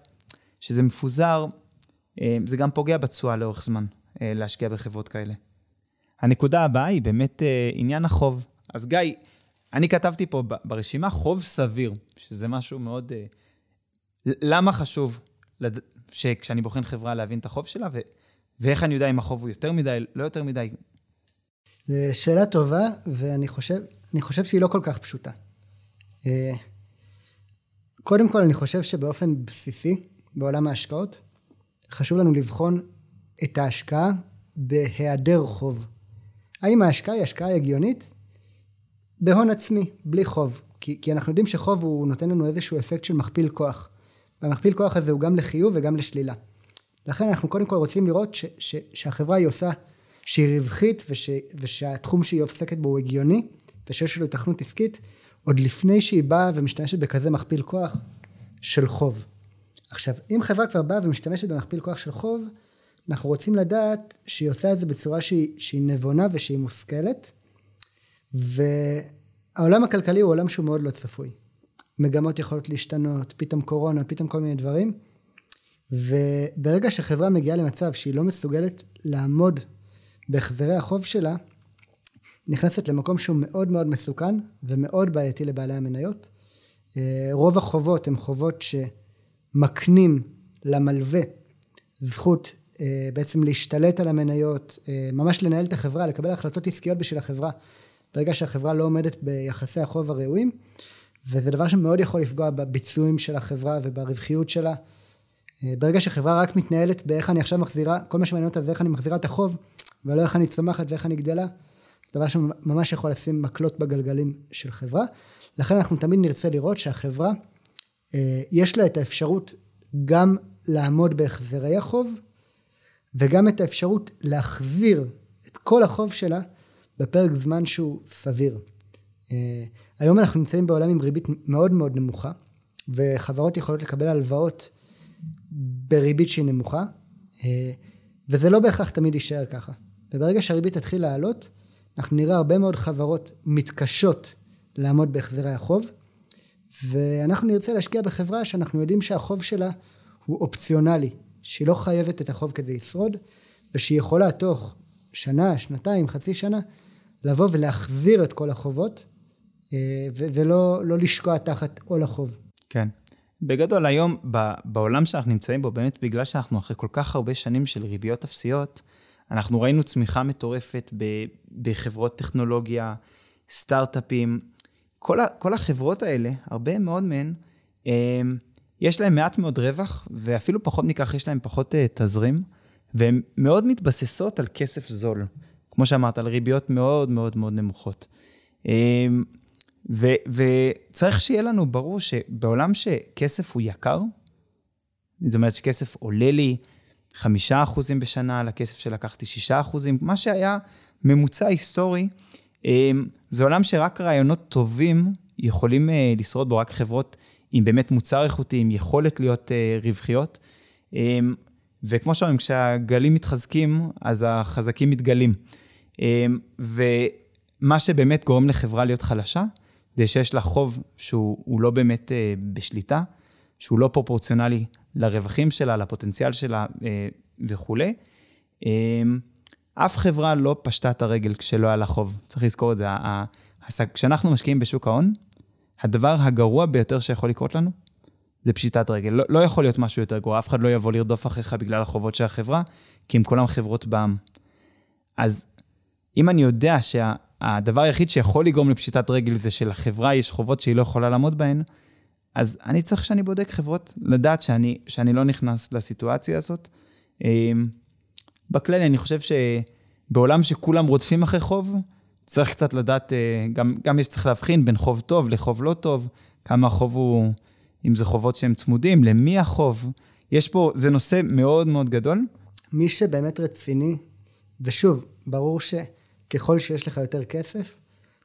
שזה מפוזר, אה, זה גם פוגע בתשואה לאורך זמן, אה, להשקיע בחברות כאלה. הנקודה הבאה היא באמת אה, עניין החוב. אז גיא, אני כתבתי פה ברשימה חוב סביר, שזה משהו מאוד... למה חשוב שכשאני בוחן חברה להבין את החוב שלה, ו... ואיך אני יודע אם החוב הוא יותר מדי, לא יותר מדי? זו שאלה טובה, ואני חושב, חושב שהיא לא כל כך פשוטה. אה, קודם כל, אני חושב שבאופן בסיסי, בעולם ההשקעות, חשוב לנו לבחון את ההשקעה בהיעדר חוב. האם ההשקעה היא השקעה הגיונית? בהון עצמי, בלי חוב. כי, כי אנחנו יודעים שחוב הוא נותן לנו איזשהו אפקט של מכפיל כוח. והמכפיל כוח הזה הוא גם לחיוב וגם לשלילה. לכן אנחנו קודם כל רוצים לראות ש, ש, שהחברה היא עושה, שהיא רווחית וש, ושהתחום שהיא עוסקת בו הוא הגיוני ושיש לו התכנות עסקית עוד לפני שהיא באה ומשתמשת בכזה מכפיל כוח של חוב. עכשיו, אם חברה כבר באה ומשתמשת במכפיל כוח של חוב, אנחנו רוצים לדעת שהיא עושה את זה בצורה שהיא, שהיא נבונה ושהיא מושכלת, והעולם הכלכלי הוא עולם שהוא מאוד לא צפוי. מגמות יכולות להשתנות, פתאום קורונה, פתאום כל מיני דברים. וברגע שחברה מגיעה למצב שהיא לא מסוגלת לעמוד בהחזרי החוב שלה, נכנסת למקום שהוא מאוד מאוד מסוכן ומאוד בעייתי לבעלי המניות. אה, רוב החובות הן חובות שמקנים למלווה זכות אה, בעצם להשתלט על המניות, אה, ממש לנהל את החברה, לקבל החלטות עסקיות בשביל החברה, ברגע שהחברה לא עומדת ביחסי החוב הראויים, וזה דבר שמאוד יכול לפגוע בביצועים של החברה וברווחיות שלה. ברגע שחברה רק מתנהלת באיך אני עכשיו מחזירה, כל מה שמעניין אותה זה איך אני מחזירה את החוב, ולא איך אני צומחת ואיך אני גדלה, דבר שממש יכול לשים מקלות בגלגלים של חברה. לכן אנחנו תמיד נרצה לראות שהחברה, אה, יש לה את האפשרות גם לעמוד בהחזרי החוב, וגם את האפשרות להחזיר את כל החוב שלה בפרק זמן שהוא סביר. אה, היום אנחנו נמצאים בעולם עם ריבית מאוד מאוד נמוכה, וחברות יכולות לקבל הלוואות בריבית שהיא נמוכה, אה, וזה לא בהכרח תמיד יישאר ככה. וברגע שהריבית תתחיל לעלות, אנחנו נראה הרבה מאוד חברות מתקשות לעמוד בהחזרי החוב, ואנחנו נרצה להשקיע בחברה שאנחנו יודעים שהחוב שלה הוא אופציונלי, שהיא לא חייבת את החוב כדי לשרוד, ושהיא יכולה תוך שנה, שנתיים, חצי שנה, לבוא ולהחזיר את כל החובות, אה, ולא לא לשקוע תחת עול החוב. כן. בגדול, היום, בעולם שאנחנו נמצאים בו, באמת בגלל שאנחנו אחרי כל כך הרבה שנים של ריביות אפסיות, אנחנו ראינו צמיחה מטורפת בחברות טכנולוגיה, סטארט-אפים. כל, ה, כל החברות האלה, הרבה מאוד מהן, הם, יש להן מעט מאוד רווח, ואפילו פחות מכך, יש להן פחות uh, תזרים, והן מאוד מתבססות על כסף זול. כמו שאמרת, על ריביות מאוד מאוד מאוד נמוכות. ו, וצריך שיהיה לנו ברור שבעולם שכסף הוא יקר, זאת אומרת שכסף עולה לי חמישה אחוזים בשנה על הכסף שלקחתי שישה אחוזים, מה שהיה ממוצע היסטורי, זה עולם שרק רעיונות טובים יכולים לשרוד בו, רק חברות עם באמת מוצר איכותי, עם יכולת להיות רווחיות. וכמו שאומרים, כשהגלים מתחזקים, אז החזקים מתגלים. ומה שבאמת גורם לחברה להיות חלשה, זה שיש לה חוב שהוא לא באמת אה, בשליטה, שהוא לא פרופורציונלי לרווחים שלה, לפוטנציאל שלה אה, וכולי. אה, אף חברה לא פשטה את הרגל כשלא היה לה חוב. צריך לזכור את זה. כשאנחנו משקיעים בשוק ההון, הדבר הגרוע ביותר שיכול לקרות לנו, זה פשיטת רגל. לא, לא יכול להיות משהו יותר גרוע, אף אחד לא יבוא לרדוף אחריך בגלל החובות של החברה, כי הם כולם חברות בעם. אז אם אני יודע שה... הדבר היחיד שיכול לגרום לפשיטת רגל זה שלחברה יש חובות שהיא לא יכולה לעמוד בהן, אז אני צריך שאני בודק חברות, לדעת שאני, שאני לא נכנס לסיטואציה הזאת. אמ, בכללי, אני חושב שבעולם שכולם רודפים אחרי חוב, צריך קצת לדעת, אה, גם, גם יש צריך להבחין בין חוב טוב לחוב לא טוב, כמה החוב הוא, אם זה חובות שהם צמודים, למי החוב. יש פה, זה נושא מאוד מאוד גדול. מי שבאמת רציני, ושוב, ברור ש... ככל שיש לך יותר כסף,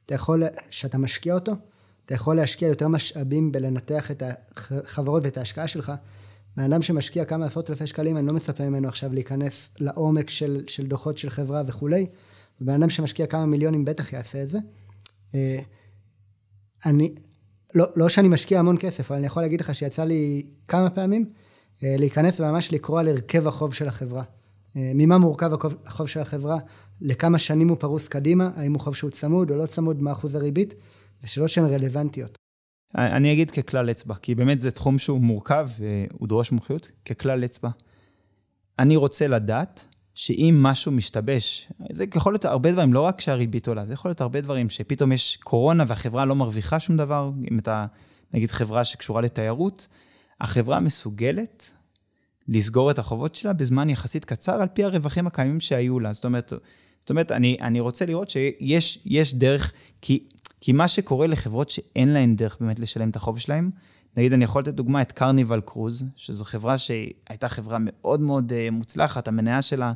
אתה יכול, שאתה משקיע אותו, אתה יכול להשקיע יותר משאבים בלנתח את החברות ואת ההשקעה שלך. בן אדם שמשקיע כמה עשרות אלפי שקלים, אני לא מצפה ממנו עכשיו להיכנס לעומק של, של דוחות של חברה וכולי. ובן אדם שמשקיע כמה מיליונים בטח יעשה את זה. אה, אני, לא, לא שאני משקיע המון כסף, אבל אני יכול להגיד לך שיצא לי כמה פעמים אה, להיכנס וממש לקרוא על הרכב החוב של החברה. אה, ממה מורכב החוב של החברה, לכמה שנים הוא פרוס קדימה, האם הוא חוב שהוא צמוד או לא צמוד, מה אחוז הריבית, זה שאלות שהן רלוונטיות. אני אגיד ככלל אצבע, כי באמת זה תחום שהוא מורכב והוא דורש מומחיות, ככלל אצבע. אני רוצה לדעת שאם משהו משתבש, זה יכול להיות הרבה דברים, לא רק שהריבית עולה, זה יכול להיות הרבה דברים, שפתאום יש קורונה והחברה לא מרוויחה שום דבר, אם אתה, נגיד, חברה שקשורה לתיירות, החברה מסוגלת לסגור את החובות שלה בזמן יחסית קצר, על פי הרווחים הקיימים שהיו לה. זאת אומרת, זאת אומרת אני, אני רוצה לראות שיש דרך, כי, כי מה שקורה לחברות שאין להן דרך באמת לשלם את החוב שלהן, נגיד, אני יכול לתת דוגמה את קרניבל קרוז, שזו חברה שהייתה חברה מאוד מאוד uh, מוצלחת, המניה שלה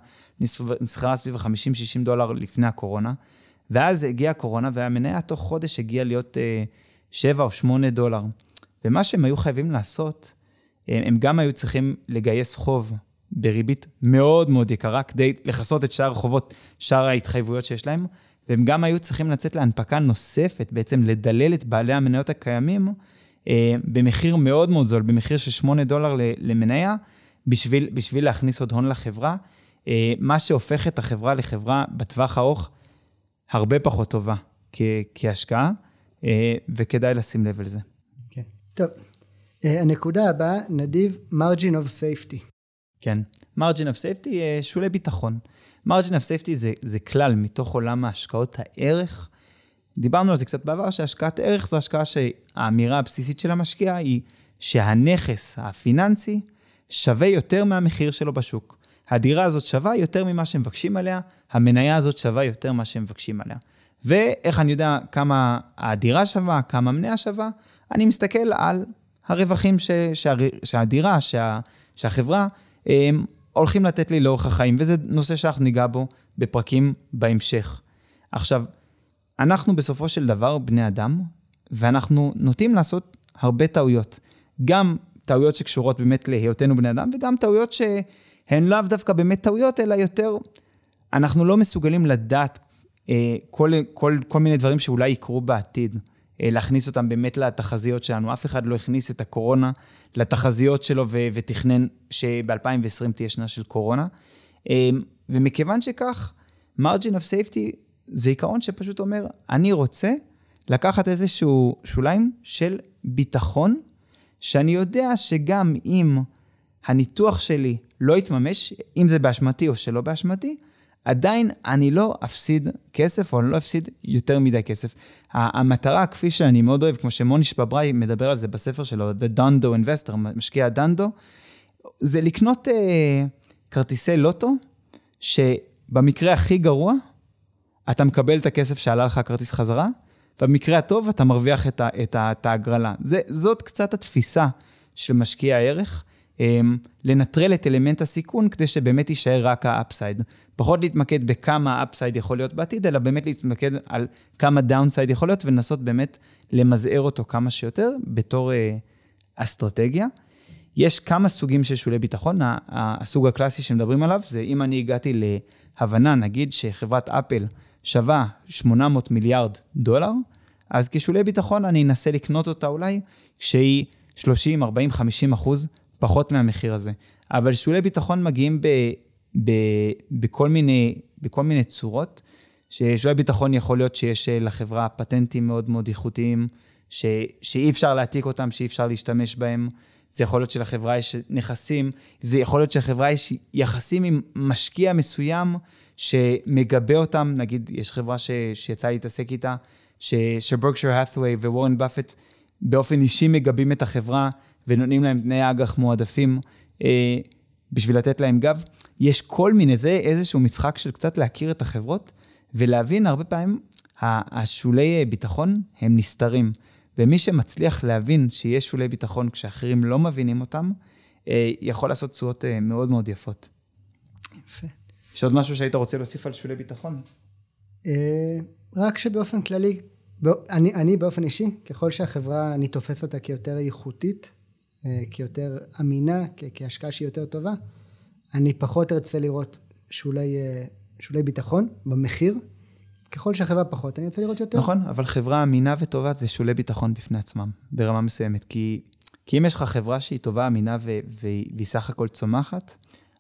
נסחרה סביב ה-50-60 דולר לפני הקורונה, ואז הגיעה הקורונה, והמניה תוך חודש הגיעה להיות uh, 7 או 8 דולר. ומה שהם היו חייבים לעשות, הם גם היו צריכים לגייס חוב בריבית מאוד מאוד יקרה כדי לכסות את שאר החובות, שאר ההתחייבויות שיש להם, והם גם היו צריכים לצאת להנפקה נוספת, בעצם לדלל את בעלי המניות הקיימים אה, במחיר מאוד מאוד זול, במחיר של 8 דולר למניה, בשביל, בשביל להכניס עוד הון לחברה, אה, מה שהופך את החברה לחברה בטווח הארוך הרבה פחות טובה כ, כהשקעה, אה, וכדאי לשים לב לזה. כן, טוב. אה, הנקודה הבאה, נדיב, margin of safety. כן, margin of safety, אה, שולי ביטחון. Margin of safety זה, כלל מתוך עולם ההשקעות הערך. דיברנו על זה קצת בעבר, שהשקעת ערך זו השקעה שהאמירה הבסיסית של המשקיע היא שהנכס הפיננסי שווה יותר מהמחיר שלו בשוק. הדירה הזאת שווה יותר ממה שמבקשים עליה, המניה הזאת שווה יותר ממה שמבקשים עליה. ואיך אני יודע כמה הדירה שווה, כמה המניה שווה? אני מסתכל על הרווחים ש, שה, שהדירה, שה, שהחברה, הם הולכים לתת לי לאורך החיים, וזה נושא שאנחנו ניגע בו בפרקים בהמשך. עכשיו, אנחנו בסופו של דבר בני אדם, ואנחנו נוטים לעשות הרבה טעויות. גם טעויות שקשורות באמת להיותנו בני אדם, וגם טעויות שהן לאו דווקא באמת טעויות, אלא יותר, אנחנו לא מסוגלים לדעת אה, כל, כל, כל מיני דברים שאולי יקרו בעתיד. אה, להכניס אותם באמת לתחזיות שלנו. אף אחד לא הכניס את הקורונה לתחזיות שלו ו- ותכנן שב-2020 תהיה שנה של קורונה. אה, ומכיוון שכך, margin of safety זה עיקרון שפשוט אומר, אני רוצה לקחת איזשהו שוליים של ביטחון, שאני יודע שגם אם הניתוח שלי לא יתממש, אם זה באשמתי או שלא באשמתי, עדיין אני לא אפסיד כסף, או אני לא אפסיד יותר מדי כסף. המטרה, כפי שאני מאוד אוהב, כמו שמוני שבבראי מדבר על זה בספר שלו, The Dando Investor, משקיע דנדו, זה לקנות אה, כרטיסי לוטו, שבמקרה הכי גרוע, אתה מקבל את הכסף שעלה לך כרטיס חזרה, ובמקרה הטוב אתה מרוויח את, ההגרלה. זאת קצת התפיסה של משקיע הערך. לנטרל את אלמנט הסיכון כדי שבאמת יישאר רק ה upside. פחות להתמקד בכמה ה upside יכול להיות בעתיד, אלא באמת להתמקד על כמה downside יכול להיות ולנסות באמת למזער אותו כמה שיותר בתור אה, אסטרטגיה. יש כמה סוגים של שולי ביטחון, הסוג הקלאסי שמדברים עליו זה אם אני הגעתי להבנה, נגיד שחברת אפל שווה 800 מיליארד דולר, אז כשולי ביטחון אני אנסה לקנות אותה אולי כשהיא 30, 40, 50 אחוז פחות מהמחיר הזה. אבל שולי ביטחון מגיעים ב, ב, בכל, מיני, בכל מיני צורות. ששולי ביטחון יכול להיות שיש אה, לחברה פטנטים מאוד מאוד איכותיים, ש, שאי אפשר להעתיק אותם, שאי אפשר להשתמש בהם. זה יכול להיות שלחברה יש נכסים, זה יכול להיות שלחברה יש יחסים עם משקיע מסוים שמגבה אותם, נגיד, יש חברה ש, שיצא להתעסק איתה, שברקשר האת'ווי ווורן באפט באופן אישי מגבים את החברה ונותנים להם תנאי אג"ח מועדפים אה, בשביל לתת להם גב. יש כל מיני, זה איזשהו משחק של קצת להכיר את החברות ולהבין הרבה פעמים, השולי ביטחון הם נסתרים. ומי שמצליח להבין שיש שולי ביטחון כשאחרים לא מבינים אותם, אה, יכול לעשות תשואות אה, מאוד מאוד יפות. יפה. יש עוד משהו שהיית רוצה להוסיף על שולי ביטחון? אה, רק שבאופן כללי, אני, אני באופן אישי, ככל שהחברה, אני תופס אותה כיותר איכותית, כיותר אמינה, כהשקעה שהיא יותר טובה, אני פחות ארצה לראות שולי, שולי ביטחון במחיר, ככל שהחברה פחות, אני רוצה לראות יותר. נכון, אבל חברה אמינה וטובה זה שולי ביטחון בפני עצמם, ברמה מסוימת. כי, כי אם יש לך חברה שהיא טובה, אמינה ו- והיא סך הכל צומחת,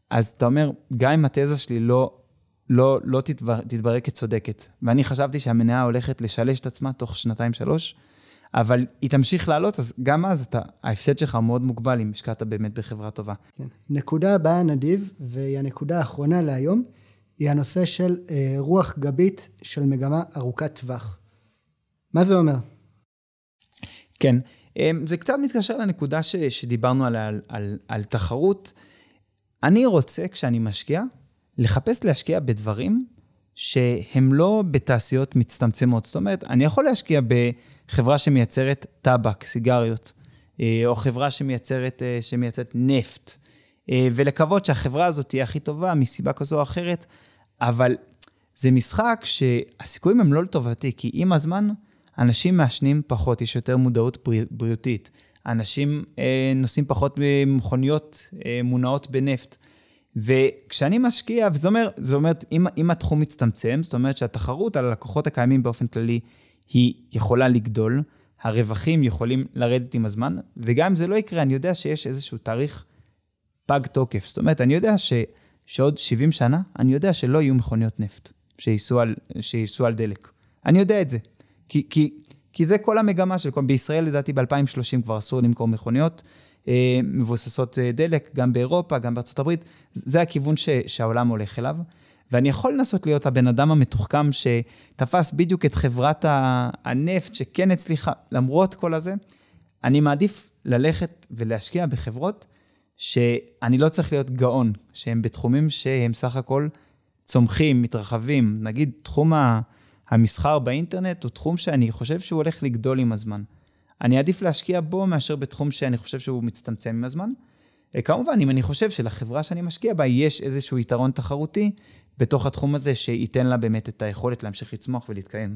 אז אתה אומר, גם אם התזה שלי לא, לא, לא תתבר, תתברר כצודקת, ואני חשבתי שהמניה הולכת לשלש את עצמה תוך שנתיים-שלוש, אבל היא תמשיך לעלות, אז גם אז אתה, ההפסד שלך מאוד מוגבל אם השקעת באמת בחברה טובה. כן. נקודה הבאה, נדיב, והיא הנקודה האחרונה להיום. היא הנושא של אה, רוח גבית של מגמה ארוכת טווח. מה זה אומר? כן, אה, זה קצת מתקשר לנקודה ש, שדיברנו על, על, על, על תחרות. אני רוצה, כשאני משקיע, לחפש להשקיע בדברים שהם לא בתעשיות מצטמצמות. זאת אומרת, אני יכול להשקיע בחברה שמייצרת טבק, סיגריות, אה, או חברה שמייצרת, שמייצרת נפט, ולקוות שהחברה הזאת תהיה הכי טובה מסיבה כזו או אחרת, אבל זה משחק שהסיכויים הם לא לטובתי, כי עם הזמן אנשים מעשנים פחות, יש יותר מודעות בריאותית. אנשים אה, נוסעים פחות במכוניות אה, מונעות בנפט. וכשאני משקיע, וזה אומר, זאת אומרת, אם, אם התחום מצטמצם, זאת אומרת שהתחרות על הלקוחות הקיימים באופן כללי, היא יכולה לגדול, הרווחים יכולים לרדת עם הזמן, וגם אם זה לא יקרה, אני יודע שיש איזשהו תאריך פג תוקף. זאת אומרת, אני יודע ש... שעוד 70 שנה, אני יודע שלא יהיו מכוניות נפט שייסעו על, על דלק. אני יודע את זה. כי, כי, כי זה כל המגמה של כל... בישראל, לדעתי, ב-2030 כבר אסור למכור מכוניות מבוססות אה, דלק, גם באירופה, גם בארצות הברית. זה הכיוון ש, שהעולם הולך אליו. ואני יכול לנסות להיות הבן אדם המתוחכם שתפס בדיוק את חברת הנפט שכן הצליחה, למרות כל הזה, אני מעדיף ללכת ולהשקיע בחברות שאני לא צריך להיות גאון, שהם בתחומים שהם סך הכל צומחים, מתרחבים. נגיד, תחום המסחר באינטרנט הוא תחום שאני חושב שהוא הולך לגדול עם הזמן. אני אעדיף להשקיע בו מאשר בתחום שאני חושב שהוא מצטמצם עם הזמן. אה, כמובן, אם אני חושב שלחברה שאני משקיע בה יש איזשהו יתרון תחרותי בתוך התחום הזה, שייתן לה באמת את היכולת להמשיך לצמוח ולהתקיים.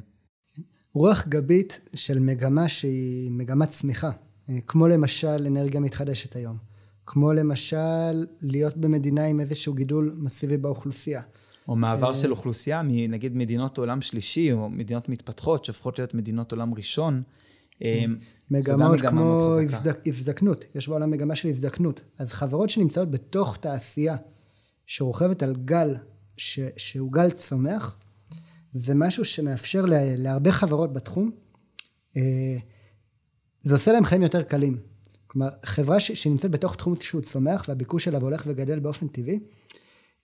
רוח גבית של מגמה שהיא מגמת צמיחה, אה, כמו למשל אנרגיה מתחדשת היום. כמו למשל להיות במדינה עם איזשהו גידול מסיבי באוכלוסייה. או מעבר של אוכלוסייה מנגיד מדינות עולם שלישי, או מדינות מתפתחות, שהופכות להיות מדינות עולם ראשון. כן. אה, מגמות כמו הזדקנות, יש בעולם מגמה של הזדקנות. אז חברות שנמצאות בתוך תעשייה שרוכבת על גל ש, שהוא גל צומח, זה משהו שמאפשר לה, להרבה חברות בתחום, אה, זה עושה להם חיים יותר קלים. כלומר, חברה ש, שנמצאת בתוך תחום שהוא צומח והביקוש שלה הולך וגדל באופן טבעי,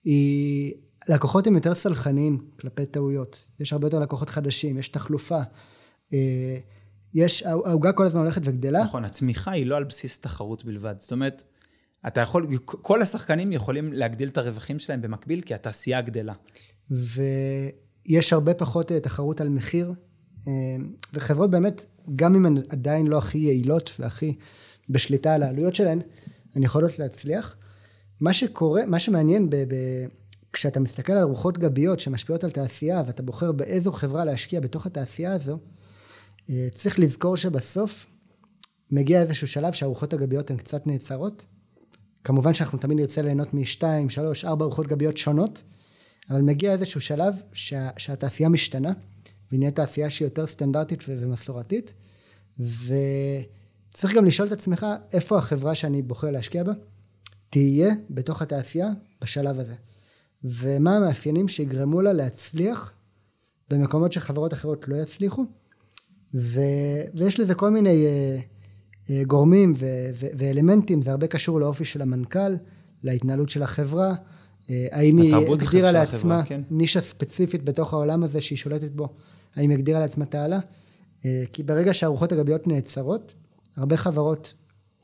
היא, לקוחות הם יותר סלחניים כלפי טעויות. יש הרבה יותר לקוחות חדשים, יש תחלופה. יש, העוגה כל הזמן הולכת וגדלה. נכון, הצמיחה היא לא על בסיס תחרות בלבד. זאת אומרת, אתה יכול, כל השחקנים יכולים להגדיל את הרווחים שלהם במקביל, כי התעשייה גדלה. ויש הרבה פחות אה, תחרות על מחיר, אה, וחברות באמת, גם אם הן עדיין לא הכי יעילות והכי בשליטה על העלויות שלהן, הן יכולות להצליח. מה שקורה, מה שמעניין ב, ב, כשאתה מסתכל על רוחות גביות שמשפיעות על תעשייה ואתה בוחר באיזו חברה להשקיע בתוך התעשייה הזו, צריך לזכור שבסוף מגיע איזשהו שלב שהרוחות הגביות הן קצת נעצרות. כמובן שאנחנו תמיד נרצה ליהנות משתיים, שלוש, ארבע רוחות גביות שונות, אבל מגיע איזשהו שלב שה, שהתעשייה משתנה, והיא נהיית תעשייה שהיא יותר סטנדרטית ומסורתית, וצריך גם לשאול את עצמך איפה החברה שאני בוחר להשקיע בה תהיה בתוך התעשייה בשלב הזה. ומה המאפיינים שיגרמו לה להצליח במקומות שחברות אחרות לא יצליחו. ו... ויש לזה כל מיני uh, uh, גורמים ו... ו... ואלמנטים, זה הרבה קשור לאופי של המנכ"ל, להתנהלות של החברה, uh, האם היא הגדירה לעצמה החברה, כן. נישה ספציפית בתוך העולם הזה שהיא שולטת בו, האם היא הגדירה לעצמה תעלה, uh, כי ברגע שהרוחות הגביות נעצרות, הרבה חברות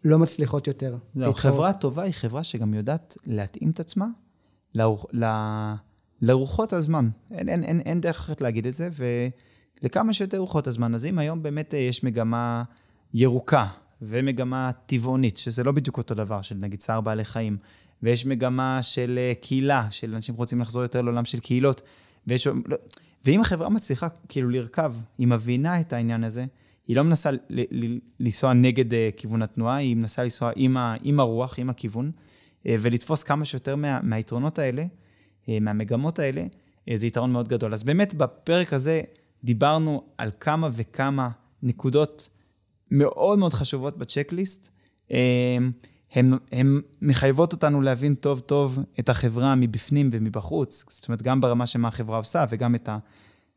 לא מצליחות יותר. לא, חברה טובה היא חברה שגם יודעת להתאים את עצמה לרוח, ל, לרוחות הזמן. אין, אין, אין, אין דרך אחרת להגיד את זה, ולכמה שיותר רוחות הזמן. אז אם היום באמת אה, יש מגמה ירוקה ומגמה טבעונית, שזה לא בדיוק אותו דבר, של נגיד צער בעלי חיים, ויש מגמה של אה, קהילה, של אנשים רוצים לחזור יותר לעולם של קהילות, ויש... לא, ואם החברה מצליחה כאילו לרכב, היא מבינה את העניין הזה, היא לא מנסה לנסוע נגד אה, כיוון התנועה, היא מנסה לנסוע עם, ה, עם הרוח, עם הכיוון, אה, ולתפוס כמה שיותר מה, מהיתרונות האלה, אה, מהמגמות האלה, זה יתרון מאוד גדול. אז באמת בפרק הזה דיברנו על כמה וכמה נקודות מאוד מאוד חשובות בצ'קליסט. הן מחייבות אותנו להבין טוב טוב את החברה מבפנים ומבחוץ, זאת אומרת, גם ברמה של מה החברה עושה וגם את ה...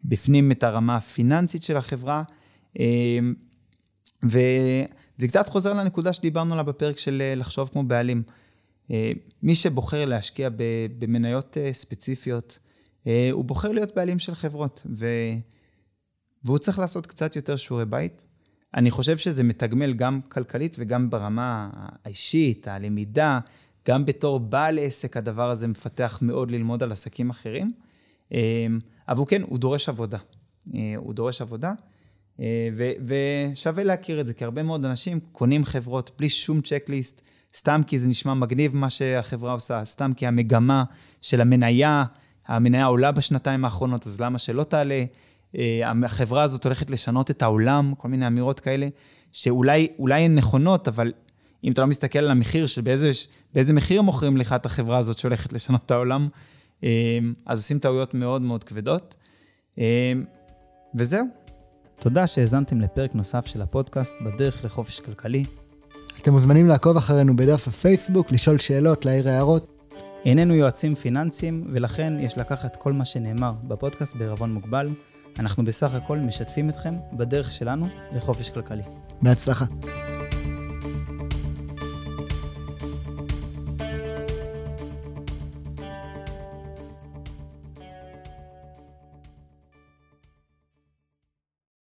בפנים את הרמה הפיננסית של החברה. אמ, וזה קצת חוזר לנקודה שדיברנו עליה בפרק של אה, לחשוב כמו בעלים. אה, מי שבוחר להשקיע במניות אה, ספציפיות, הוא בוחר להיות בעלים של חברות. והוא צריך לעשות קצת יותר שיעורי בית. אני חושב שזה מתגמל גם כלכלית וגם ברמה האישית, הלמידה, גם בתור בעל עסק הדבר הזה מפתח מאוד ללמוד על עסקים אחרים. אבל הוא כן, הוא דורש עבודה. הוא דורש עבודה. אה, ו- ושווה להכיר את זה, כי הרבה מאוד אנשים קונים חברות בלי שום צ'קליסט, סתם כי זה נשמע מגניב מה שהחברה עושה, סתם כי המגמה של המניה, המניה עולה בשנתיים האחרונות, אז למה שלא תעלה? אה, החברה הזאת הולכת לשנות את העולם, כל מיני אמירות כאלה, שאולי הן נכונות, אבל אם אתה לא מסתכל על המחיר של באיזה, באיזה מחיר מוכרים לך את החברה הזאת שהולכת לשנות את העולם, אה, אז עושים טעויות מאוד מאוד כבדות. וזהו, תודה שהאזנתם לפרק נוסף של הפודקאסט בדרך לחופש כלכלי. אתם מוזמנים לעקוב אחרינו בדף הפייסבוק, לשאול שאלות, להעיר הערות. איננו יועצים פיננסיים, ולכן יש לקחת כל מה שנאמר בפודקאסט בערבון מוגבל. אנחנו בסך הכל משתפים אתכם בדרך שלנו לחופש כלכלי. בהצלחה.